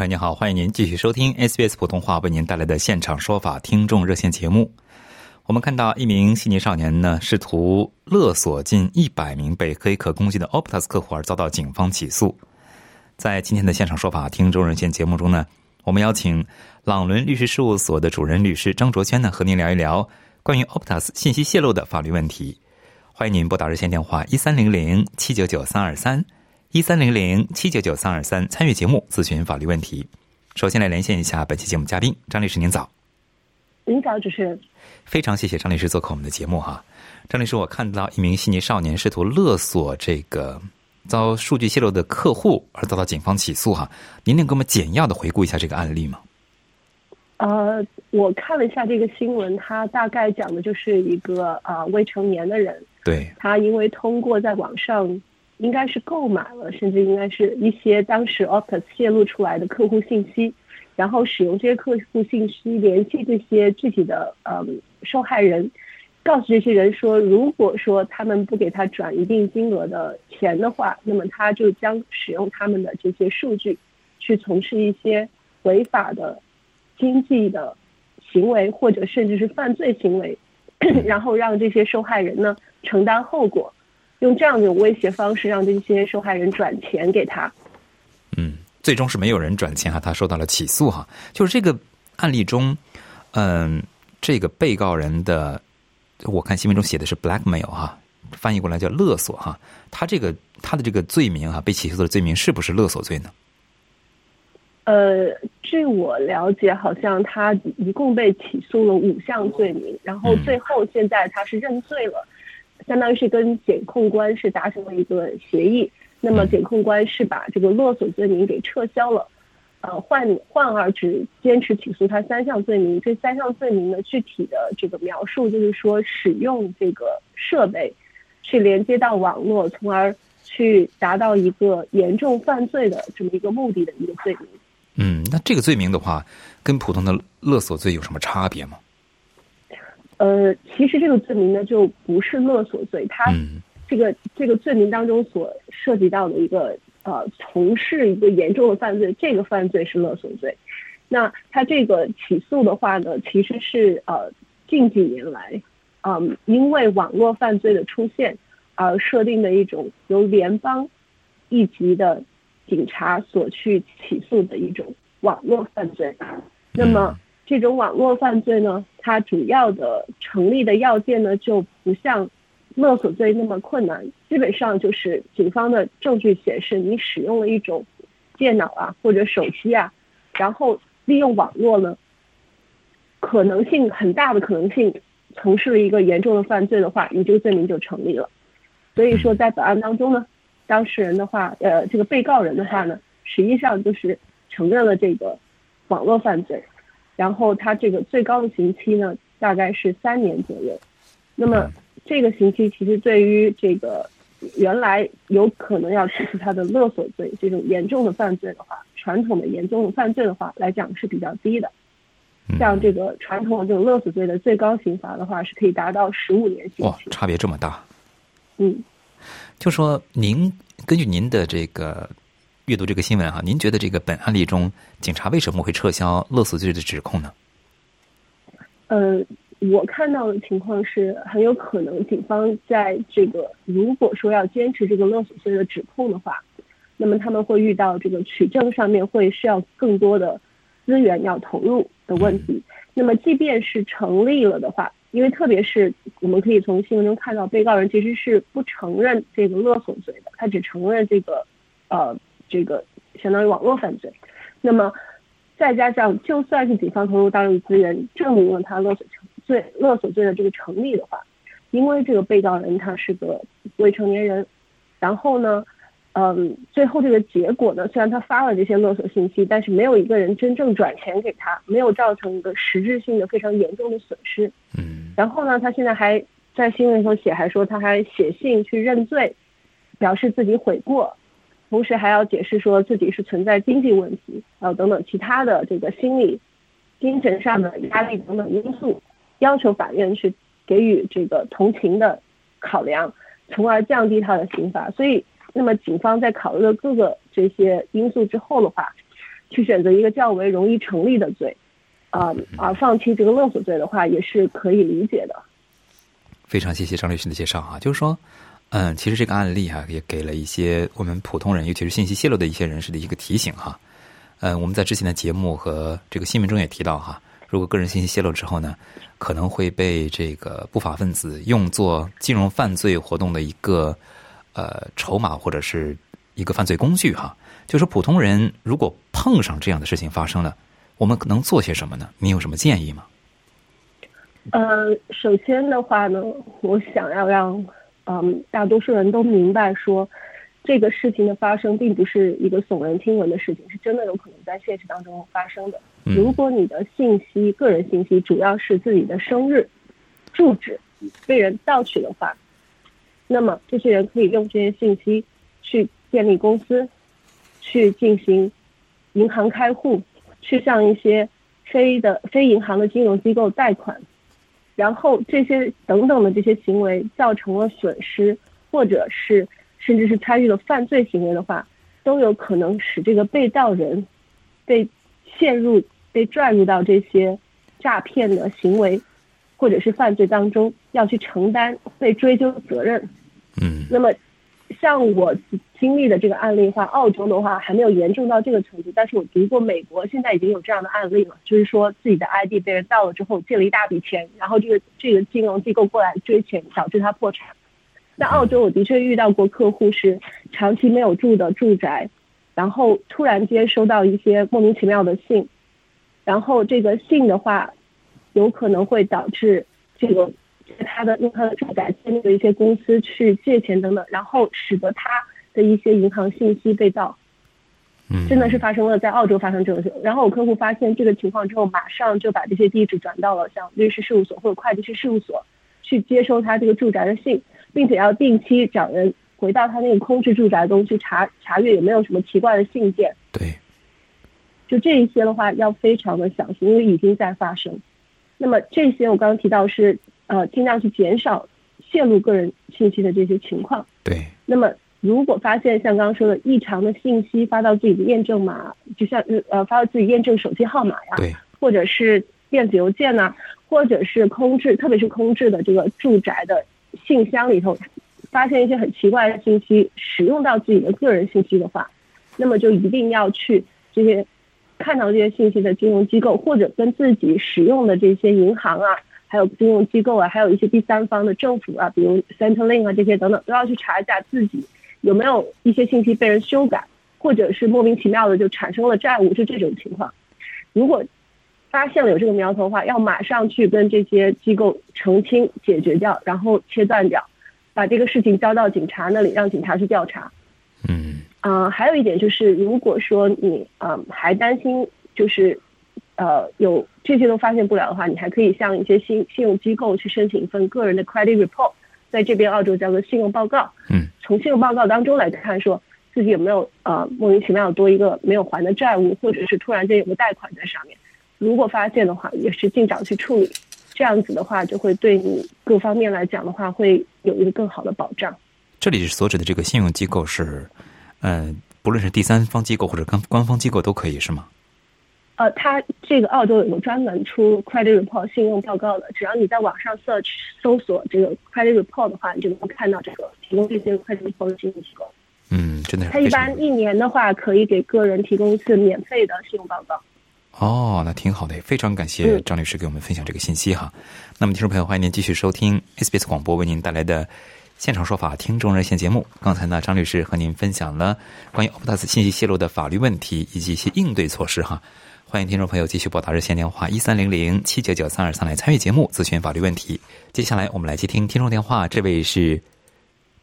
朋友您好，欢迎您继续收听 SBS 普通话为您带来的现场说法听众热线节目。我们看到一名悉尼少年呢，试图勒索近一百名被黑客攻击的 Optus 客户而遭到警方起诉。在今天的现场说法听众热线节目中呢，我们邀请朗伦律师事务所的主任律师张卓轩呢，和您聊一聊关于 Optus 信息泄露的法律问题。欢迎您拨打热线电话一三零零七九九三二三。一三零零七九九三二三参与节目咨询法律问题。首先来连线一下本期节目嘉宾张律师，您早。您早，主持人。非常谢谢张律师做客我们的节目哈。张律师，我看到一名悉尼少年试图勒索这个遭数据泄露的客户而遭到警方起诉哈，您能给我们简要的回顾一下这个案例吗？呃，我看了一下这个新闻，他大概讲的就是一个呃未成年的人，对，他因为通过在网上。应该是购买了，甚至应该是一些当时 Optus 泄露出来的客户信息，然后使用这些客户信息联系这些具体的呃受害人，告诉这些人说，如果说他们不给他转一定金额的钱的话，那么他就将使用他们的这些数据，去从事一些违法的经济的行为，或者甚至是犯罪行为，然后让这些受害人呢承担后果。用这样一种威胁方式，让这些受害人转钱给他。嗯，最终是没有人转钱哈，他受到了起诉哈。就是这个案例中，嗯，这个被告人的，我看新闻中写的是 blackmail 哈，翻译过来叫勒索哈。他这个他的这个罪名啊，被起诉的罪名是不是勒索罪呢？呃，据我了解，好像他一共被起诉了五项罪名，然后最后现在他是认罪了。相当于是跟检控官是达成了一个协议，那么检控官是把这个勒索罪名给撤销了，呃，换换而只坚持起诉他三项罪名。这三项罪名的，具体的这个描述就是说，使用这个设备去连接到网络，从而去达到一个严重犯罪的这么一个目的的一个罪名。嗯，那这个罪名的话，跟普通的勒索罪有什么差别吗？呃，其实这个罪名呢，就不是勒索罪，它这个这个罪名当中所涉及到的一个呃，从事一个严重的犯罪，这个犯罪是勒索罪。那他这个起诉的话呢，其实是呃近几年来，嗯，因为网络犯罪的出现而设定的一种由联邦一级的警察所去起诉的一种网络犯罪。那么。这种网络犯罪呢，它主要的成立的要件呢，就不像勒索罪那么困难。基本上就是警方的证据显示，你使用了一种电脑啊或者手机啊，然后利用网络呢，可能性很大的可能性从事了一个严重的犯罪的话，你这个罪名就成立了。所以说，在本案当中呢，当事人的话，呃，这个被告人的话呢，实际上就是承认了这个网络犯罪。然后他这个最高的刑期呢，大概是三年左右。那么这个刑期其实对于这个原来有可能要起诉他的勒索罪这种严重的犯罪的话，传统的严重的犯罪的话来讲是比较低的。像这个传统的这种勒索罪的最高刑罚的话，是可以达到十五年刑期。哇，差别这么大。嗯，就说您根据您的这个。阅读这个新闻哈，您觉得这个本案例中，警察为什么会撤销勒索罪的指控呢？呃，我看到的情况是很有可能，警方在这个如果说要坚持这个勒索罪的指控的话，那么他们会遇到这个取证上面会需要更多的资源要投入的问题。那么即便是成立了的话，因为特别是我们可以从新闻中看到，被告人其实是不承认这个勒索罪的，他只承认这个呃。这个相当于网络犯罪，那么再加上就算是警方投入大量资源证明了他勒索罪勒索罪的这个成立的话，因为这个被告人他是个未成年人，然后呢，嗯，最后这个结果呢，虽然他发了这些勒索信息，但是没有一个人真正转钱给他，没有造成一个实质性的非常严重的损失。嗯，然后呢，他现在还在新闻里头写，还说他还写信去认罪，表示自己悔过。同时还要解释说自己是存在经济问题，还有等等其他的这个心理、精神上的压力等等因素，要求法院去给予这个同情的考量，从而降低他的刑罚。所以，那么警方在考虑了各个这些因素之后的话，去选择一个较为容易成立的罪，啊，而放弃这个勒索罪的话，也是可以理解的。非常谢谢张律师的介绍啊，就是说。嗯，其实这个案例哈，也给了一些我们普通人，尤其是信息泄露的一些人士的一个提醒哈。嗯，我们在之前的节目和这个新闻中也提到哈，如果个人信息泄露之后呢，可能会被这个不法分子用作金融犯罪活动的一个呃筹码或者是一个犯罪工具哈。就是普通人如果碰上这样的事情发生了，我们能做些什么呢？你有什么建议吗？呃，首先的话呢，我想要让。嗯，大多数人都明白说，这个事情的发生并不是一个耸人听闻的事情，是真的有可能在现实当中发生的。如果你的信息、个人信息主要是自己的生日、住址被人盗取的话，那么这些人可以用这些信息去建立公司，去进行银行开户，去向一些非的非银行的金融机构贷款。然后这些等等的这些行为造成了损失，或者是甚至是参与了犯罪行为的话，都有可能使这个被盗人被陷入、被拽入到这些诈骗的行为或者是犯罪当中，要去承担被追究责任。嗯，那么。像我经历的这个案例的话，澳洲的话还没有严重到这个程度，但是我读过美国，现在已经有这样的案例了，就是说自己的 ID 被人盗了之后，借了一大笔钱，然后这个这个金融机构过来追钱，导致他破产。在澳洲，我的确遇到过客户是长期没有住的住宅，然后突然间收到一些莫名其妙的信，然后这个信的话，有可能会导致这个。他的用他的住宅建立的一些公司去借钱等等，然后使得他的一些银行信息被盗，嗯，真的是发生了在澳洲发生这种事。然后我客户发现这个情况之后，马上就把这些地址转到了像律师事务所或者会计师事务所去接收他这个住宅的信，并且要定期找人回到他那个空置住宅中去查查阅有没有什么奇怪的信件。对，就这一些的话要非常的小心，因为已经在发生。那么这些我刚刚提到是。呃，尽量去减少泄露个人信息的这些情况。对。那么，如果发现像刚刚说的异常的信息发到自己的验证码，就像呃发到自己验证手机号码呀，对，或者是电子邮件呐，或者是空置，特别是空置的这个住宅的信箱里头，发现一些很奇怪的信息，使用到自己的个人信息的话，那么就一定要去这些看到这些信息的金融机构，或者跟自己使用的这些银行啊。还有金融机构啊，还有一些第三方的政府啊，比如 Centrelink 啊这些等等，都要去查一下自己有没有一些信息被人修改，或者是莫名其妙的就产生了债务，就这种情况。如果发现了有这个苗头的话，要马上去跟这些机构澄清、解决掉，然后切断掉，把这个事情交到警察那里，让警察去调查。嗯。啊，还有一点就是，如果说你啊还担心，就是。呃，有这些都发现不了的话，你还可以向一些信信用机构去申请一份个人的 credit report，在这边澳洲叫做信用报告。嗯，从信用报告当中来看，说自己有没有呃莫名其妙多一个没有还的债务，或者是突然间有个贷款在上面。如果发现的话，也是尽早去处理。这样子的话，就会对你各方面来讲的话，会有一个更好的保障。这里所指的这个信用机构是，呃，不论是第三方机构或者官官方机构都可以，是吗？呃，它这个澳洲有个专门出 credit report 信用报告的，只要你在网上 search 搜索这个 credit report 的话，你就能够看到这个提供这些 credit report 的信用机构。嗯，真的是。它一般一年的话，可以给个人提供一次免费的信用报告。哦，那挺好的，非常感谢张律师给我们分享这个信息哈。那么，听众朋友，欢迎您继续收听 SBS 广播为您带来的现场说法听众热线节目。刚才呢，张律师和您分享了关于 Optus 信息泄露的法律问题以及一些应对措施哈。欢迎听众朋友继续拨打热线电话一三零零七九九三二三来参与节目咨询法律问题。接下来我们来接听听众电话，这位是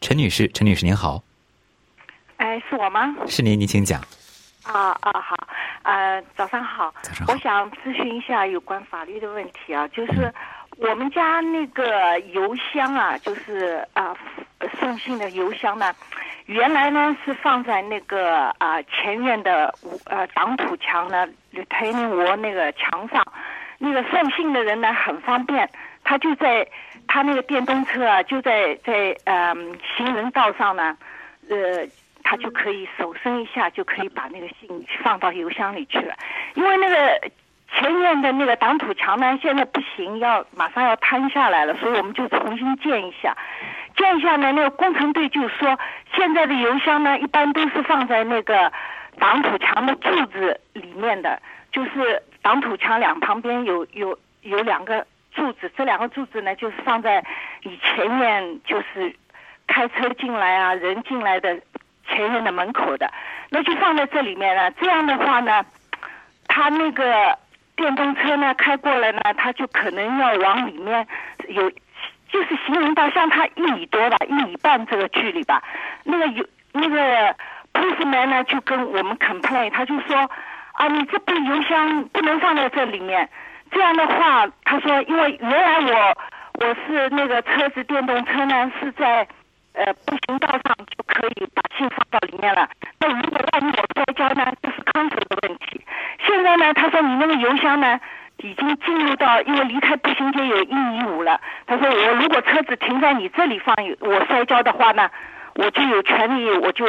陈女士，陈女士您好。哎，是我吗？是您，您请讲。啊啊好，呃，早上好。早上好。我想咨询一下有关法律的问题啊，就是我们家那个邮箱啊，就是啊送信的邮箱呢，原来呢是放在那个啊前院的呃挡土墙呢，台面窝那个墙上，那个送信的人呢很方便，他就在他那个电动车啊就在在嗯行人道上呢，呃。他就可以手伸一下，就可以把那个信放到邮箱里去了。因为那个前面的那个挡土墙呢，现在不行，要马上要坍下来了，所以我们就重新建一下。建一下呢，那个工程队就说，现在的油箱呢，一般都是放在那个挡土墙的柱子里面的，就是挡土墙两旁边有有有两个柱子，这两个柱子呢，就是放在你前面，就是开车进来啊，人进来的。前院的门口的，那就放在这里面了。这样的话呢，他那个电动车呢开过来呢，他就可能要往里面有，就是行人道像他一米多吧，一米半这个距离吧。那个有那个 postman 呢就跟我们 complain，他就说啊，你这部邮箱不能放在这里面。这样的话，他说因为原来我我是那个车子电动车呢是在。呃，步行道上就可以把信放到里面了。那如果万一我摔跤呢，这是康手的问题。现在呢，他说你那个邮箱呢，已经进入到，因为离开步行街有一米五了。他说我如果车子停在你这里放，我摔跤的话呢，我就有权利，我就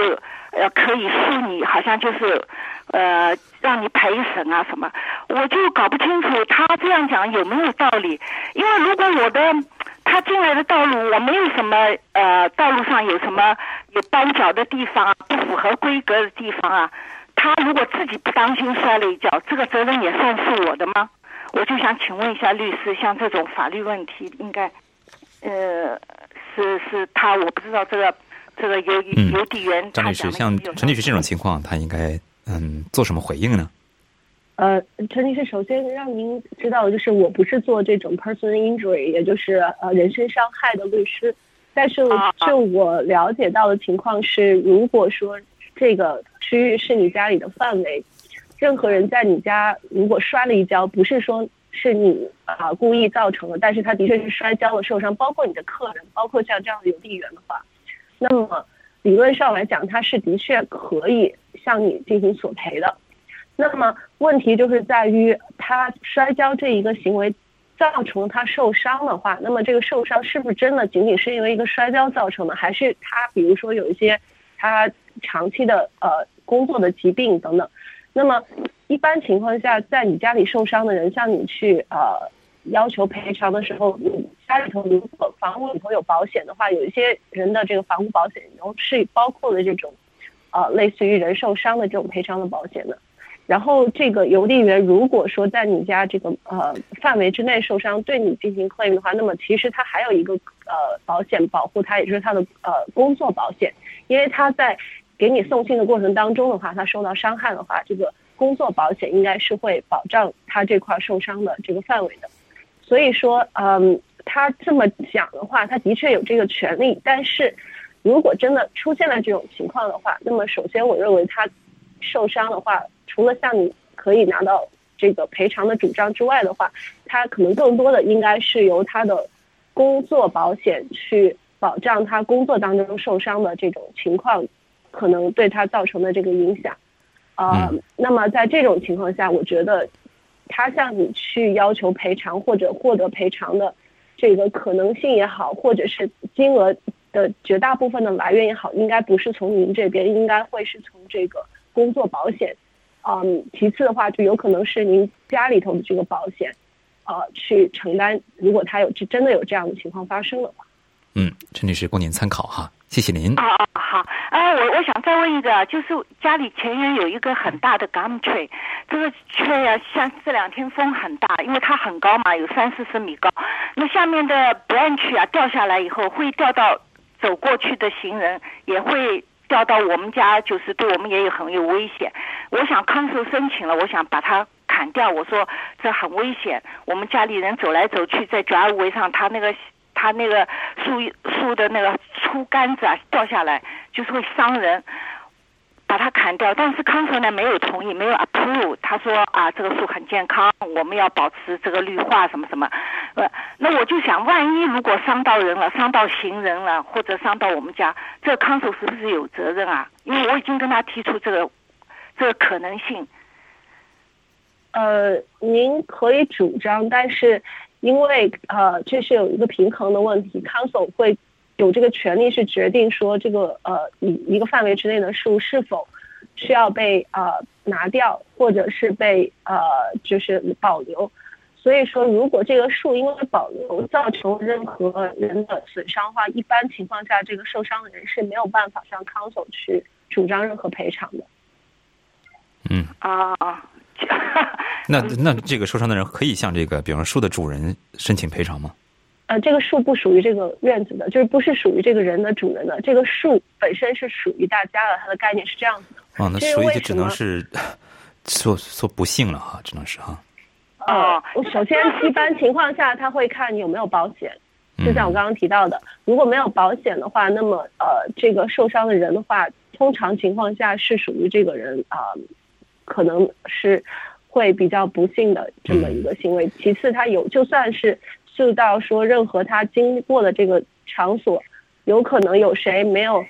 呃可以诉你，好像就是呃让你赔损啊什么。我就搞不清楚他这样讲有没有道理，因为如果我的。他进来的道路，我没有什么呃，道路上有什么有绊脚的地方啊，不符合规格的地方啊。他如果自己不当心摔了一跤，这个责任也算是我的吗？我就想请问一下律师，像这种法律问题，应该呃是是他，我不知道这个这个邮邮递员张律师，像陈律师这种情况，他应该嗯做什么回应呢？呃，陈女士，首先让您知道的就是，我不是做这种 personal injury，也就是呃人身伤害的律师。但是就我了解到的情况是，如果说这个区域是你家里的范围，任何人在你家如果摔了一跤，不是说是你啊故意造成的，但是他的确是摔跤了受伤，包括你的客人，包括像这样的邮递员的话，那么理论上来讲，他是的确可以向你进行索赔的。那么问题就是在于他摔跤这一个行为造成他受伤的话，那么这个受伤是不是真的仅仅是因为一个摔跤造成的，还是他比如说有一些他长期的呃工作的疾病等等？那么一般情况下，在你家里受伤的人向你去呃要求赔偿的时候，你家里头如果房屋里头有保险的话，有一些人的这个房屋保险中是包括了这种呃类似于人受伤的这种赔偿的保险的。然后这个邮递员如果说在你家这个呃范围之内受伤，对你进行 claim 的话，那么其实他还有一个呃保险保护他，也就是他的呃工作保险，因为他在给你送信的过程当中的话，他受到伤害的话，这个工作保险应该是会保障他这块受伤的这个范围的。所以说，嗯，他这么讲的话，他的确有这个权利。但是如果真的出现了这种情况的话，那么首先我认为他受伤的话。除了像你可以拿到这个赔偿的主张之外的话，他可能更多的应该是由他的工作保险去保障他工作当中受伤的这种情况，可能对他造成的这个影响。啊，那么在这种情况下，我觉得他向你去要求赔偿或者获得赔偿的这个可能性也好，或者是金额的绝大部分的来源也好，应该不是从您这边，应该会是从这个工作保险。嗯，其次的话，就有可能是您家里头的这个保险，呃，去承担。如果他有这真的有这样的情况发生的话，嗯，陈女士供您参考哈，谢谢您。啊啊好，哎，我我想再问一个，就是家里前院有一个很大的 gum tree，这个 tree 啊，像这两天风很大，因为它很高嘛，有三四十米高，那下面的 branch 啊掉下来以后，会掉到走过去的行人，也会。掉到我们家，就是对我们也有很有危险。我想康寿申请了，我想把它砍掉。我说这很危险，我们家里人走来走去在 driveway 上，他那个他那个树树的那个粗杆子啊掉下来，就是会伤人。把它砍掉，但是康寿呢没有同意，没有 approve。他说啊，这个树很健康，我们要保持这个绿化什么什么。呃，那我就想，万一如果伤到人了，伤到行人了，或者伤到我们家，这康首是不是有责任啊？因为我已经跟他提出这个这个可能性。呃，您可以主张，但是因为呃，这是有一个平衡的问题，康首会。有这个权利是决定说这个呃一一个范围之内的树是否需要被呃拿掉，或者是被呃就是保留。所以说，如果这个树因为保留造成任何人的损伤的话，一般情况下，这个受伤的人是没有办法向康索去主张任何赔偿的。嗯啊啊，那那这个受伤的人可以向这个，比方说树的主人申请赔偿吗？呃，这个树不属于这个院子的，就是不是属于这个人的主人的。这个树本身是属于大家的，它的概念是这样子的。哦，那所以就只能是 说说不幸了哈，只能是哈。哦，首先一般情况下他会看你有没有保险，就像我刚刚提到的，如果没有保险的话，那么呃，这个受伤的人的话，通常情况下是属于这个人啊，可能是会比较不幸的这么一个行为。其次，他有就算是。就到说，任何他经过的这个场所，有可能有谁没有，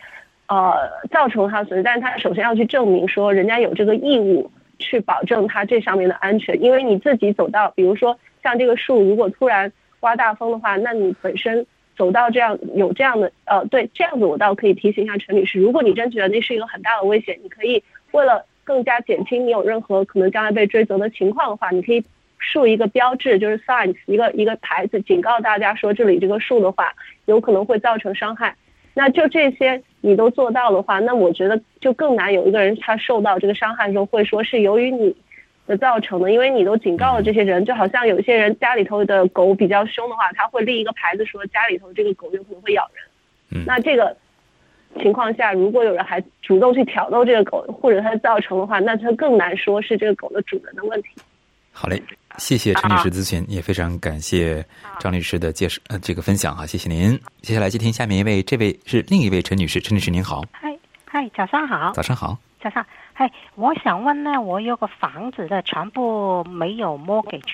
呃，造成他损失，但是他首先要去证明说，人家有这个义务去保证它这上面的安全。因为你自己走到，比如说像这个树，如果突然刮大风的话，那你本身走到这样有这样的，呃，对，这样子我倒可以提醒一下陈女士，如果你真觉得那是一个很大的危险，你可以为了更加减轻你有任何可能将来被追责的情况的话，你可以。树一个标志就是 signs，一个一个牌子警告大家说这里这个树的话有可能会造成伤害。那就这些你都做到的话，那我觉得就更难有一个人他受到这个伤害的时候会说是由于你的造成的，因为你都警告了这些人。就好像有一些人家里头的狗比较凶的话，他会立一个牌子说家里头这个狗有可能会咬人。那这个情况下，如果有人还主动去挑逗这个狗，或者它造成的话，那他更难说是这个狗的主人的问题。好嘞。谢谢陈女士咨询，也非常感谢张律师的介绍呃这个分享哈，谢谢您。接下来接听下面一位，这位是另一位陈女士，陈女士您好。嗨嗨，早上好。早上好。早上，嗨，我想问呢，我有个房子的全部没有 mortgage，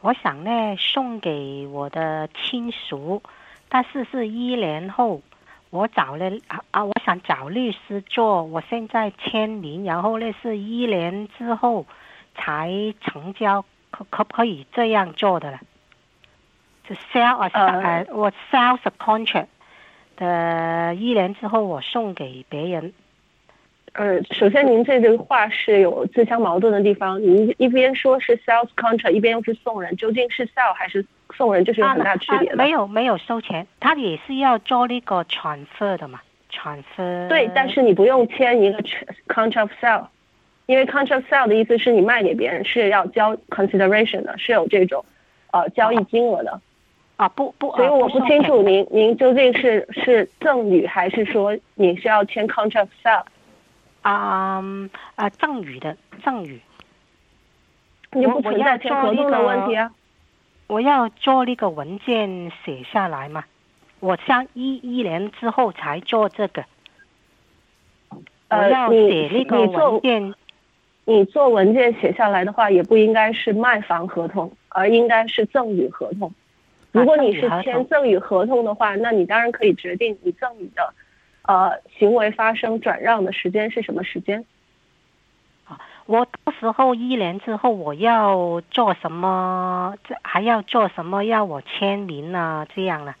我想呢送给我的亲属，但是是一年后，我找了啊啊，我想找律师做，我现在签名，然后呢是一年之后才成交。可可不可以这样做的了？就 sell 啊呃，我 sell the contract 的一年之后，我送给别人。呃，首先您这句话是有自相矛盾的地方。您一边说是 sales contract，一边又是送人，究竟是 sell 还是送人，就是有很大区别的。没有没有收钱，他也是要做那个 transfer 的嘛，transfer。对，但是你不用签一个 contract sell。因为 contract sale 的意思是你卖给别人是要交 consideration 的，是有这种，呃，交易金额的，啊不不，所以我不清楚您您究竟是是赠与还是说你是要签 contract sale，啊啊赠与的赠与，你不存在签合同的问题啊，我要做那个文件写下来嘛，我像一一年之后才做这个，我要写那个文件。你做文件写下来的话，也不应该是卖房合同，而应该是赠与合同。如果你是签赠与合同的话，那你当然可以决定你赠与的，呃，行为发生转让的时间是什么时间。啊，我到时候一年之后我要做什么？这还要做什么？要我签名啊？这样呢？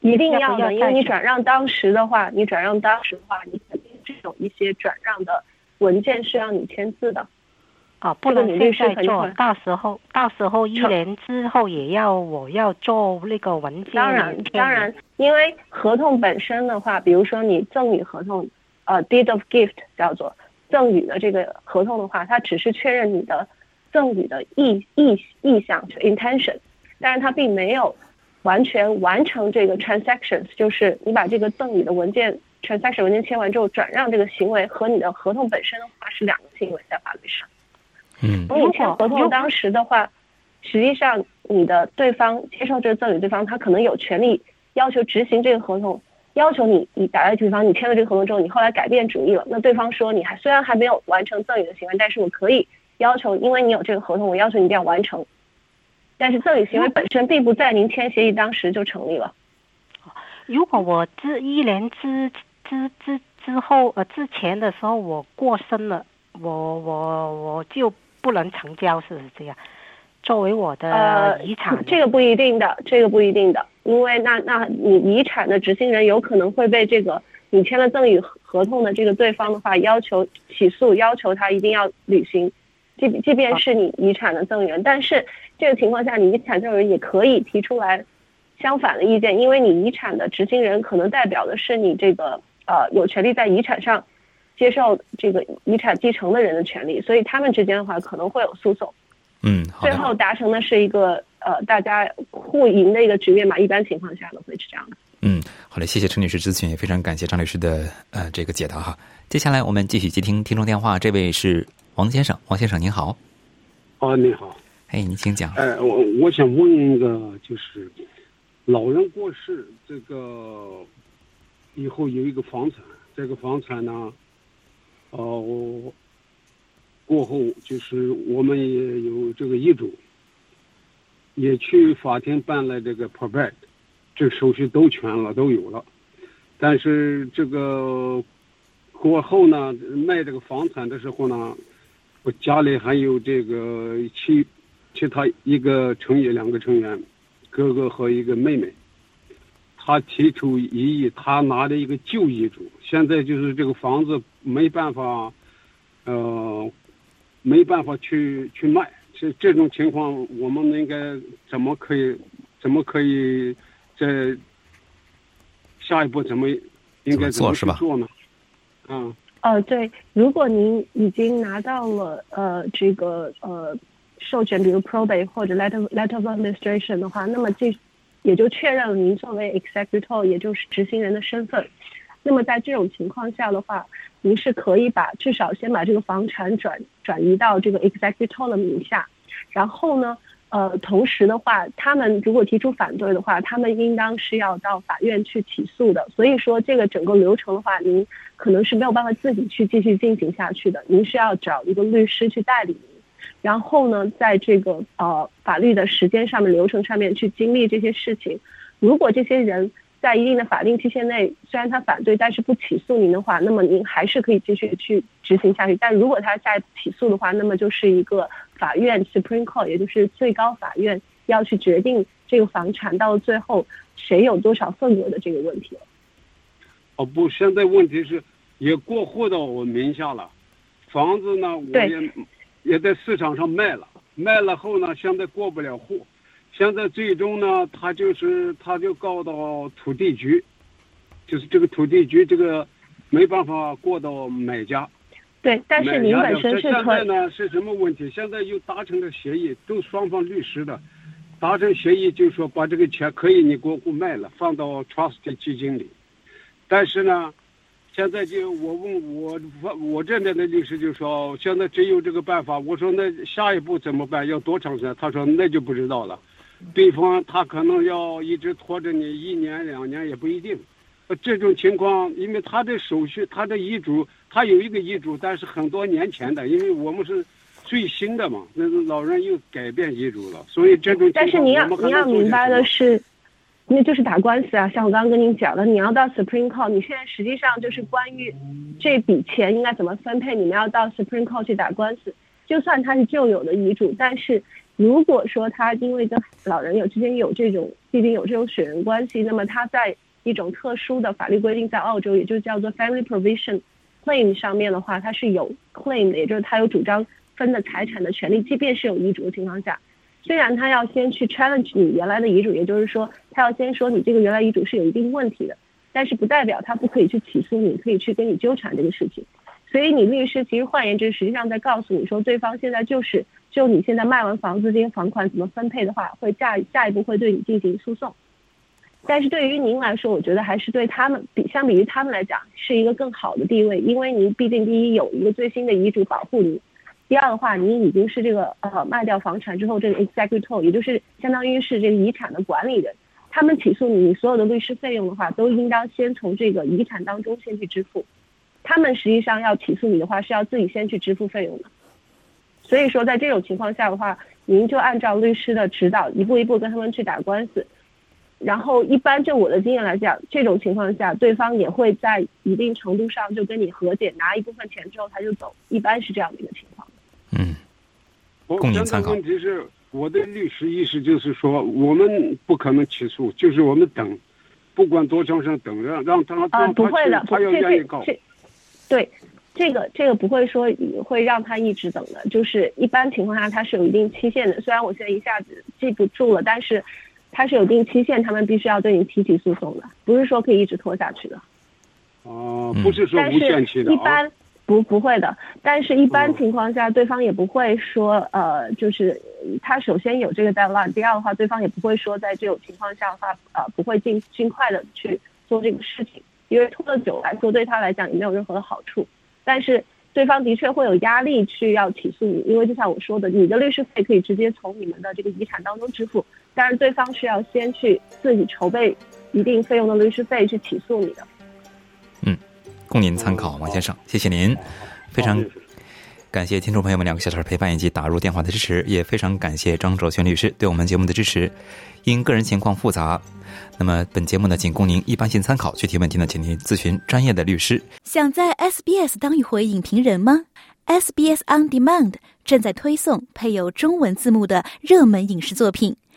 一定要的，因为你转让当时的话，你转让当时的话，你肯定是有一些转让的。文件是要你签字的，啊，不能现在做，到时候到时候一年之后也要我要做那个文件。当然，当然，因为合同本身的话，比如说你赠与合同，呃，deed of gift 叫做赠与的这个合同的话，它只是确认你的赠与的意意意向，intention，但是它并没有完全完成这个 transactions，就是你把这个赠与的文件。Transaction 文件签完之后，转让这个行为和你的合同本身的话是两个行为，在法律上。嗯，你签合同当时的话，实际上你的对方接受这个赠与，对方他可能有权利要求执行这个合同，要求你，你打个比方，你签了这个合同之后，你后来改变主意了，那对方说你还虽然还没有完成赠与的行为，但是我可以要求，因为你有这个合同，我要求你一定要完成。但是赠与行为本身并不在您签协议当时就成立了。如果我之一年之之之之后呃之前的时候我过生了，我我我就不能成交，是不是这样？作为我的遗产？这个不一定的，这个不一定的，因为那那你遗产的执行人有可能会被这个你签了赠与合同的这个对方的话要求起诉，要求他一定要履行。即即便是你遗产的赠与人，但是这个情况下，你遗产赠与人也可以提出来相反的意见，因为你遗产的执行人可能代表的是你这个呃有权利在遗产上接受这个遗产继承的人的权利，所以他们之间的话可能会有诉讼。嗯，最后达成的是一个呃大家互赢的一个局面嘛，一般情况下都会是这样的。嗯，好嘞，谢谢陈女士咨询，也非常感谢张律师的呃这个解答哈。接下来我们继续接听听众电话，这位是。王先生，王先生您好。哦，你好。哎，您请讲。哎，我我想问一个，就是老人过世，这个以后有一个房产，这个房产呢，哦，过后就是我们也有这个遗嘱，也去法庭办了这个 probate，这手续都全了，都有了，但是这个过后呢，卖这个房产的时候呢。我家里还有这个其其他一个成员，两个成员，哥哥和一个妹妹。他提出异议，他拿了一个旧遗嘱，现在就是这个房子没办法，呃，没办法去去卖。这这种情况，我们应该怎么可以，怎么可以在下一步怎么应该怎么去做呢？嗯。呃，对，如果您已经拿到了呃这个呃授权，比如 probate 或者 letter letter of administration 的话，那么这也就确认了您作为 executor，也就是执行人的身份。那么在这种情况下的话，您是可以把至少先把这个房产转转移到这个 executor 的名下，然后呢。呃，同时的话，他们如果提出反对的话，他们应当是要到法院去起诉的。所以说，这个整个流程的话，您可能是没有办法自己去继续进行下去的。您是要找一个律师去代理，然后呢，在这个呃法律的时间上面、流程上面去经历这些事情。如果这些人在一定的法定期限内，虽然他反对，但是不起诉您的话，那么您还是可以继续去执行下去。但如果他再起诉的话，那么就是一个。法院 Supreme Court，也就是最高法院要去决定这个房产到最后谁有多少份额的这个问题了。哦不，现在问题是也过户到我名下了，房子呢我也也在市场上卖了，卖了后呢现在过不了户，现在最终呢他就是他就告到土地局，就是这个土地局这个没办法过到买家。对，但是您本身是现在呢是什么问题？现在又达成了协议，都双方律师的，达成协议就是说把这个钱可以你过户卖了，放到 trust 基金里。但是呢，现在就我问我我这边的律师就说，现在只有这个办法。我说那下一步怎么办？要多长时间？他说那就不知道了。对方他可能要一直拖着你一年两年也不一定。这种情况，因为他的手续，他的遗嘱，他有一个遗嘱，但是很多年前的，因为我们是最新的嘛，那个老人又改变遗嘱了，所以这种。但是你要你要明白的是，那就是打官司啊，像我刚刚跟您讲的，你要到 Supreme Court，你现在实际上就是关于这笔钱应该怎么分配，你们要到 Supreme Court 去打官司。就算他是旧有的遗嘱，但是如果说他因为跟老人有之间有这种，毕竟有这种血缘关系，那么他在。一种特殊的法律规定，在澳洲也就叫做 family provision claim 上面的话，他是有 claim 的，也就是他有主张分的财产的权利，即便是有遗嘱的情况下，虽然他要先去 challenge 你原来的遗嘱，也就是说他要先说你这个原来遗嘱是有一定问题的，但是不代表他不可以去起诉你，可以去跟你纠缠这个事情。所以你律师其实换言之，实际上在告诉你说，对方现在就是就你现在卖完房子这些房款怎么分配的话，会下下一步会对你进行诉讼。但是对于您来说，我觉得还是对他们比相比于他们来讲是一个更好的地位，因为您毕竟第一有一个最新的遗嘱保护您，第二的话，您已经是这个呃卖掉房产之后这个 executor，也就是相当于是这个遗产的管理人，他们起诉你，你所有的律师费用的话，都应当先从这个遗产当中先去支付。他们实际上要起诉你的话，是要自己先去支付费用的。所以说，在这种情况下的话，您就按照律师的指导，一步一步跟他们去打官司。然后，一般就我的经验来讲，这种情况下，对方也会在一定程度上就跟你和解，拿一部分钱之后他就走，一般是这样的一个情。嗯，供您参考。问题是，我的律师意思就是说，我们不可能起诉，就是我们等，不管多长时间等，让让他啊，不会的，他要愿意告。对，这个这个不会说会让他一直等的，就是一般情况下他是有一定期限的。虽然我现在一下子记不住了，但是。他是有一定期限，他们必须要对你提起诉讼的，不是说可以一直拖下去的。哦，不是说无限期的。一般不不会的，但是一般情况下，对方也不会说呃，就是他首先有这个 deadline，第二的话，对方也不会说在这种情况下的话，呃，不会尽尽快的去做这个事情，因为拖得久来说对他来讲也没有任何的好处。但是对方的确会有压力去要起诉你，因为就像我说的，你的律师费可以直接从你们的这个遗产当中支付。但是对方是要先去自己筹备一定费用的律师费去起诉你的。嗯，供您参考，王先生，谢谢您，非常感谢听众朋友们两个小时陪伴以及打入电话的支持，也非常感谢张卓轩律师对我们节目的支持。因个人情况复杂，那么本节目呢仅供您一般性参考，具体问题呢请您咨询专业的律师。想在 SBS 当一回影评人吗？SBS On Demand 正在推送配有中文字幕的热门影视作品。